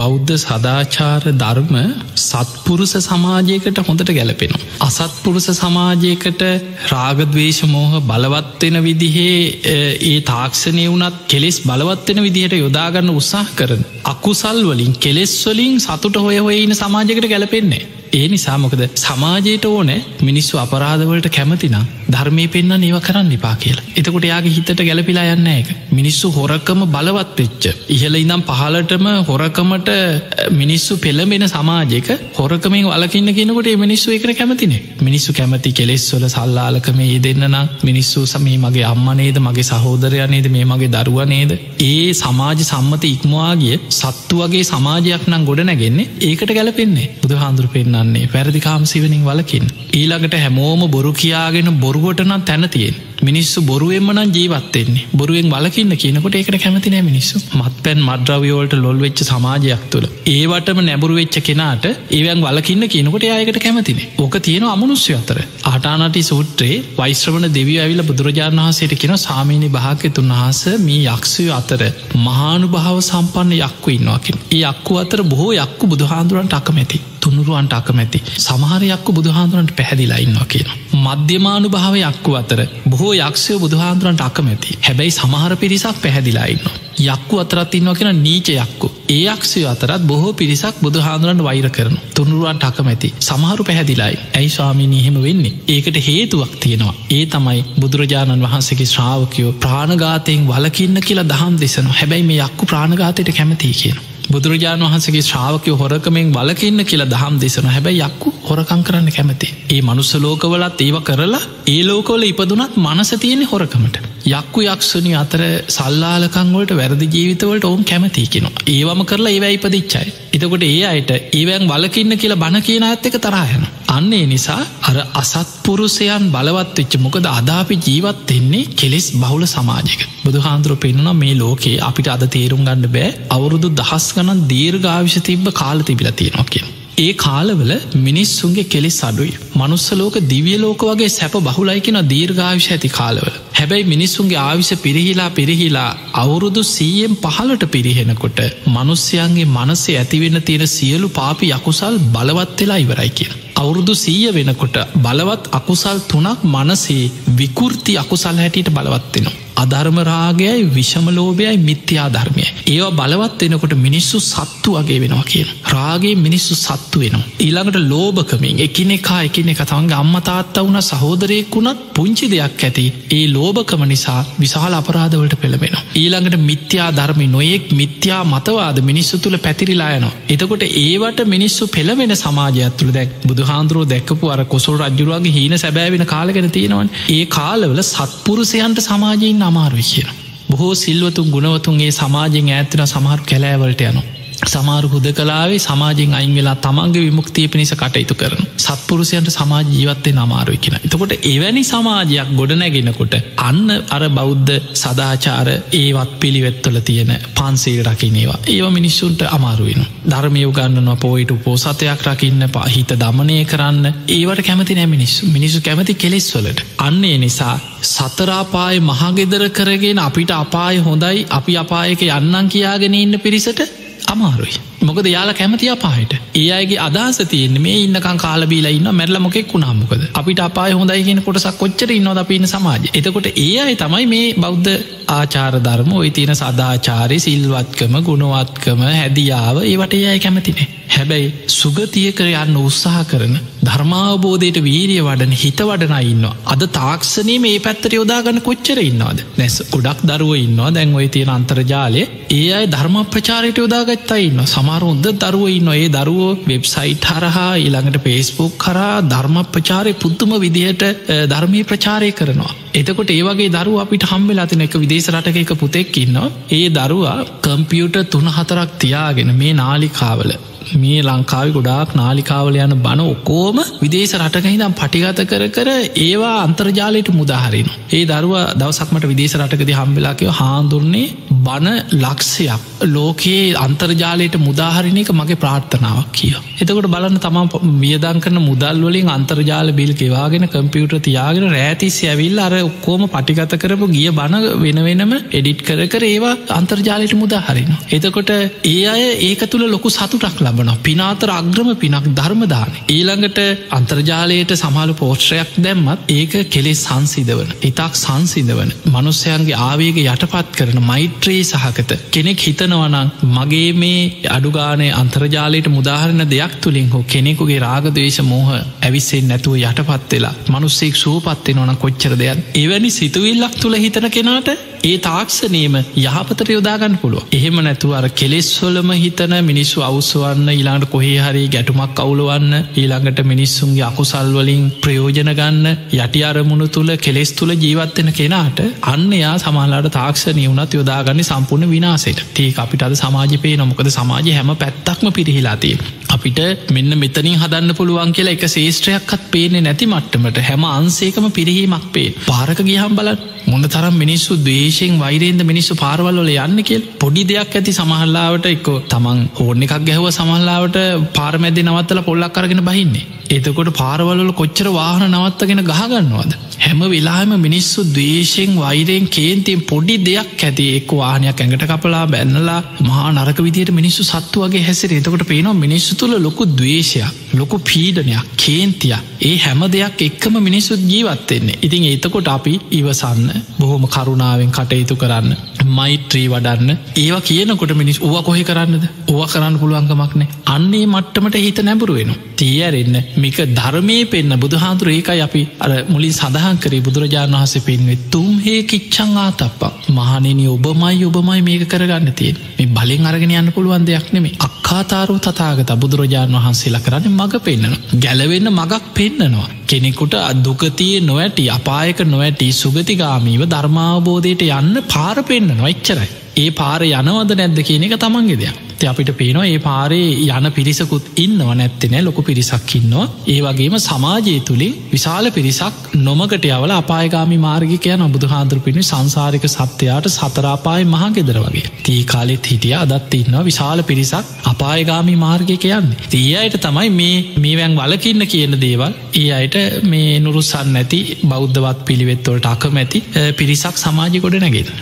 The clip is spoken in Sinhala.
බෞද්ධ සදාචාර ධර්ම සත්පුරුස සමාජයකට හොඳට ගැලපෙනවා. අසත්පුරුස සමාජයකට රාගදවේශමෝහ බලවත්වෙන විදිහේ ඒ තාක්ෂණය වනත් කෙලෙස් බලවත්වෙන විදිහට යොදාගන්න උත්සාහ කරන. අකුසල් වලින් කෙලෙස්වලින් සතුට හොය හොයඉන්න සමාජකට ගැලපෙන්නේ. ඒ නිසාමොකද සමාජයට ඕනෑ මිනිස්සු අපරාධවලට කැමතිනම් ධර්මය පෙන්න්න ඒව කරන්න එපා කියලා. එතකොට යාගේ හිතට ගැලපිලා යන්න එක. මිනිස්සු හොරකම බලවත් වෙච්ච. ඉහල ඉනම් පහලටම හොරකමට මිනිස්සු පෙළඹෙන සමාජයක හොරකමින් වලකින්න කියනකොට මිනිස්සු එක කැමතිනේ. මිනිස්සු කැමති කෙලෙස්වල සල්ලාලකම ඒ දෙන්නනම් මිනිස්සු සමී මගේ අම්මනේද මගේ සහෝදරයනේද මේ මගේ දරුවනේද. ඒ සමාජ සම්මත ඉක්මවාගේ සත්තු වගේ සමාජයක් නම් ගොඩ නැගෙන්නේ ඒකට ගැලපෙන්නේ බුදු හාන්දුර පෙන්න්න කරන්නේ පැරදිකාම් සිවනින් වලකින්. ඊළඟට හැමෝම බොරු කියාගෙන බොරුගොටනම් තැනතියෙන්. මිනිස්සු බොරුවෙන්මනන් ජීවත්තෙන්නේ බොරුවෙන් වලකින්න කියනකොට ඒකට කැමතිනෑ මිනිස්සු. මත් පැන් මද්‍රවියෝල්ට ලොල් වෙච්ච සමාජයක් තුළ. ඒවටම නැබුරු වෙච්ච කෙනාට ඒවැන් වලකින්න කියනකොට අයකට කැමතිනේ ඕක තියෙන අමනුස්්‍ය අතර. ආටානටි සූත්‍රයේ වයිශ්‍රවණ දෙවිය ඇවිල බුදුරජාණන් වහසයට කියෙන සාමීනි භාකතුන් වහස මේ යක්ෂය අතර මහානු භාව සම්පන්න යක්කු ඉන්නවාකින් ඒ අක්කු අතර බොහෝ යක්කු බුදුහාන්දුරන්ට අකමැති. තුනුරුවන්ට අකමැති. සමහරයක්කු බුදුහාන්දුරන්ට පැහැදිලා ඉන්නවා කියන. මධ්‍යමානු භාව යක්කු අතර බොහෝ යක්ෂය බුදුහාන්දුරන්ට අකමැති. හැබැයි සමහර පිරිසක් පැහැදිලා ඉන්න. යක්කු අතරත් ඉන්නවා කියෙන නීච යක්කු. ඒ අක්ෂය අතරත් බොහෝ පිරිසක් බුදුහාදුරන්ට වෛර කරන තුන්රුවන්ට අකමැති. සමහරු පැහැදිලායි ඇයි ස්වාමීනී හෙම වෙන්නේ? ඒකට හේතුවක් තියෙනවා. ඒ තමයි බුදුරජාණන් වහන්සේගේ ශ්‍රාවකයෝ ප්‍රාණගාතයෙන් වලකින්න කියලා දහම් දෙසන හැබැයි මේ යක්කු ප්‍රාණගාතයට කැමති කියන. බුදුරජාණන් වහන්සගේ ශ්‍රාවකය හොරකමෙන් වලකින්න කියලා දහම් දෙසන හැබැයි යක්කු හොරකං කරන්න කැමති. ඒ මනුස්ස ලෝකවලත් ඒව කරලා ඒ ලෝකවල ඉපදුනත් මනස තියෙන හොරකමට. යක්කු යක්ෂණි අතර සල්ලාලකංවලට වැරදි ජීවිතවලට ඔවුන් කැමති කෙනවා. ඒවම කරලා ඒවැ ඉපදිච්චයි. එතකොට ඒ අයට ඒවැන් වලකින්න කියලා බණ කියන ඇත් එක තරායන. අන්නේ නිසා අර අසත්පුරුසයන් බලවත්වෙච්ච මොකද අදාපි ජීවත් එන්නේ කෙලෙස් බහුල සමාජක. බුදුහාන්දුර පෙන්නුන මේ ලෝකේ අපිට අද තේරුම් ගන්න බෑ අවුරුදු දහස් ගනන් දීර්ඝාවිශ තිබ්බ කාල තිබිල තියෙනවා කිය. ඒ කාලවල මිනිස්සුන්ගේ කෙලෙස් අඩුයි. මනුස්සලෝක දිවිය ලෝක වගේ සැප බහුලයිකෙන දීර්ඝාවිශ ඇති කාලවල. හැබැයි මිනිස්සුන්ගේ ආවිශ පිරිහිලා පිරිහිලා අවුරුදු සීයෙන් පහලට පිරිහෙනකොට මනුස්්‍යයන්ගේ මනසේ ඇතිවෙන්න තියෙන සියලු පාපි යකුසල් බලවත් වෙලා ඉවරයි කිය. අවුරුදු සීය වෙනකොට බලවත් අකුසල් තුනක් මනසේ විකෘති අකුසල් හැටියට බලවත්වෙනවා. අධර්මරාගයයි විෂමලෝභයයි මිත්‍යා ධර්මය. ඒවා බලවත් වෙනකොට මිනිස්සු සත්තු වගේ වෙනවා කියන. රාගේ මිනිස්සු සත්තු වෙනවා. ඊළඟට ලෝභකමින් එකනෙකා එකනෙ කතවන්ගේ අම්මතාත්තා වුණ සහෝදරයෙක් වුණත් පුංචි දෙයක් ඇති ඒ ලෝභකම නිසා විශාල අපරාධවලට පෙළබෙන. ඊළඟට මිත්‍යා ධර්මි නොයෙක් මිත්‍යා මතවාද මිනිස්සු තුළ පැතිරිලායනවා. එතකොට ඒවට මිනිස්සු පෙළවෙන සමාජයක් තුළ දැක් බුදුහාන්දුරුව දැක්කපු අර කොසල් රජ්ජුරුවගේ හීන සැබෑවෙන කාලගෙන තියෙනවන් ඒ කාලවල සත්පුරුසයන්ට සමාජයෙන් අමාරුයි කියන. බොහෝ සිල්වතුන් ගුණවතුන්ගේ සමාජෙන් ඇත්තන සමහරු කැලෑවලට යනවා. සමාරු හුද කලාවේ සමාජෙන් අයින් වෙලා තමන්ගේ විමුක්තිය පිණිස කටයුතු කරන සත්පුරුසයන්ට සමාජ ජීවත්තේ නමාරුයි කියෙන. එතකොට එවැනි සමාජයක් ගොඩනැගෙනකොට අන්න අර බෞද්ධ සදාචාර ඒවත් පිළිවෙත්වල තියෙන පන්සේල් රකිනේවා ඒව මිනිස්සුන්ට අමාරුවෙන. ධර්මයව ගන්නනවා පෝයිට පෝසතයක් රකින්න පහිත දමනය කරන්න ඒවට කැමති නෑ මිනිස්සු මිනිසු කැමති කෙලෙස්වලට. අන්නේ නිසා සතරාපාය මහගෙදර කරගෙන අපිට අපාය හොඳයි අපි අපායක යන්නන් කියාගෙන ඉන්න පිරිසට අමාරුයි. මොකද යාලා කැමති අපායට. ඒ අයගේ අදහස තියන්නේ මේ ඉන්නකං කාලබීලා ඉන්න මැරල මොකෙක් වුණාමොකද අපිට අපාය හොඳයි කියන කොටසක් කොච්චර ඉන්නොද අපින්න සමාජ? එතකොට ඒ අයි තමයි මේ බෞද්ධ ආචාර ධර්ම ඔයි තියෙන සදාචාරය සිල්වත්කම ගුණවත්කම හැදියාව ඒවට ඒ අයි කැමතිනේ හැබැයි සුගතිය කර යන්න උත්සාහ කරන ධර්මාවබෝධයට වීරිය වඩන හිත වඩන ඉන්න අද තාක්ෂණය මේ පැත්තර යොදාගන්න කොච්චර ඉන්නවාද? නැස් ගොඩක් දරුව ඉන්නවා. දැන් ඔය තියෙන අන්තර්ජාලය ඒ අයි ධර්ම ප්‍රචාරයට යොදාගත්තා ඉන්න සම සමරුන්ද දරුවයි නොඒ දරුවෝ වෙබ්සයිට් හරහා ඊළඟට පේස්බුක් කරා ධර්ම ප්‍රචාරය පුද්තුම විදිහට ධර්මී ප්‍රචාරය කරනවා. එතකොට ඒවගේ දරු අපිට හම්බෙලා තින එක විදේශරටක එක පුතෙක් ඉන්නවා ඒ දරුවා කම්පියුට තුන හතරක් තියාගෙන මේ නාලිකාවල මේ ලංකාව ගොඩාක් නාලිකාවල යන බණ ඔකෝම විදේශ රටකහිදම් පටිගත කර කර ඒවා අන්තර්ජාලයට මුදාහරින ඒ දරුව දවසක්මට විදේශ රටකද හම්බෙලාකව හාන්දුරන්නේ බණ ලක්ෂයක් ලෝකයේ අන්තර්ජාලයට මුදාහරින එක මගේ ප්‍රාර්ථනාවක් කිය. එතකොට බලන්න තමා වියදන් කරන මුදල් වලින් අන්තර්ජාල බිල් ගෙවාගෙන කම්පියුට තියාගෙන රෑතිස් ඇවිල් අර ඔක්කෝම පටිගත කරපු ගිය බණ වෙන වෙනම එඩිට් කර කර ඒවා අන්තර්ජාලයට මුදාහරින. එතකොට ඒ අය ඒක තුළ ලොකු සතුටක් ලබන පිනාතර අග්‍රම පිනක් ධර්මදාන. ඊළඟට අන්තර්ජාලයට සමහලු පෝෂ්‍රයක් දැම්මත් ඒක කෙලෙ සංසිදවන. ඉතාක් සංසිදවන. මනුස්සයන්ගේ ආවේග යටපත් කරන මෛත්‍රයේ සහකත කෙනෙක් හිතනවනං මගේ මේ අඩුගානේ අන්තර්ජාලයට මුදාහරන දෙයක් තුළින් හෝ කෙනෙකුගේ රාගදවේශ මෝහ ඇවිස්සෙන් නැතුව යටපත් වෙලා මනුස්සෙක් සූපත්වෙන ඕන කොච්චර දෙයක් එවැනි සිතුවිල්ලක් තුළ හිතන කෙනාට ඒ තාක්ෂනයම යහපතට යොදාගන්න පුළුව එහෙම නැතුව අර කෙලෙස්වලම හිතන මිනිස්සු අවසවන්න ඊලාට කොහේ හරි ගැටුමක් කවුලවන්න ඊළඟට මිනිස්සුන්ගේ අකුසල්වලින් ප්‍රයෝජන ගන්න යටි අරමුණු තුළ කෙලෙස් තුළ ජීවත්වෙන කෙනාට අන්න එයා සමහලාට තාක්ෂණය වුණත් යොදාගන්න සම්පූර්ණ විනාසයට තිය අපිට අද සමාජපේ නොමකද සමාජය හැම පැත්තක්ම පිරිහිලාතිය. අපිට මෙන්න මෙතනින් හදන්න පුළුවන් කියලා එක ශේෂත්‍රයක්කත් පේනෙ නැති මට්ටමට හැම අන්සේකම පිරිහීමක් පේ පාරක ගියහම් බලත් මොන්න තරම් මිනිස්සු දේශයෙන් වෛරේන්ද මිනිස්සු පාරවල්ල යන්න කියල්. පොඩි දෙයක් ඇති සමහල්ලාවට එක්කෝ තමන් ඕන එකක් ගැහව සමහල්ලාවට පාරමැදි නවත්තල පොල්ලක් කරගෙන බහින්නේ. එතකොට පාරවල්ල කොච්චර වාහන නවත්තගෙන ගහගන්නවාද හැම වෙලාම මිනිස්සු දේශයෙන් වෛරයෙන් කේන්තියෙන් පොඩි දෙයක් ඇති එක් වාහනයක් ඇඟට කපලා බැන්නලා මහා නරක විදියට මිනිස්සු සත්තු වගේ හැසිර එතකොට පේනවා මිනිස්සු තුළ ලොකු දවේශයක් ලොකු පීඩනයක් කේන්තිය ඒ හැම දෙයක් එක්කම මිනිස්සුත් ජීවත්වෙන්නේ ඉතින් ඒතකොට අපි ඉවසන්න බොහොම කරුණාවෙන් කටයුතු කරන්න මෛත්‍රී වඩන්න. ඒවා කියනකොට මිනිස් ඕව කොහෙ කරන්නද? ඕව කරන්න පුළුවන්කමක්නේ අන්නේ මට්ටමට හිත නැබුරු වෙන තියරෙන්න මික ධර්මය පෙන්න්න බුදුහාදුර ඒකයි අපි අර මුලින් සඳහන් කරේ බුදුරජාණන් වහස පෙන්වේ තුම් හේ කිච්චං ආතප්පක් මහනෙන ඔබමයි ඔබමයි මේක කරගන්න තියෙන් මේ බලින් අරගෙන යන්න පුළුවන් දෙයක් නෙමේ අක්කාතාරෝ තතාගත බුදුරජාණන් වහන්සේලා කරන්න මඟ පෙන්න්නන ගැලවෙන්න මගක් පෙන්න්නනවා කෙනෙකුට අදුකතිය නොවැටි අපායක නොවැටි සුගතිගාමීව ධර්මාවබෝධයට යන්න පාර පෙන්න්නනවා එච්චරයි. ඒ පාර යනවද නැද්ද කියන එක තමන්ගේ දෙයක්. ති අපිට පේනවා. ඒ පාරේ යන පිරිසකුත් ඉන්නව නැත්තෙනෑ ලොකු පිරිසක් ඉන්නවා. ඒ වගේම සමාජය තුළින් විශාල පිරිසක් නොමකට යවල අපායගාමි මාර්ගිකයන ඔබුදු හාදුරපිනි සංසාරික සත්‍යයාට සතරාපාය මහා ගෙදර වගේ. තිී කාලෙත් හිටිය. අදත් ඉන්නවා. විශාල පිරිසක් අපායගාමි මාර්ගිකයන්නේ තිය අයට තමයි මේ මේවැන් වලකින්න කියන දේවල් ඒ අයට මේ නුරුසන් නැති බෞද්ධවත් පිළිවෙත්වලට අකමැති පිරිසක් සමාජි ගොඩ නැගෙන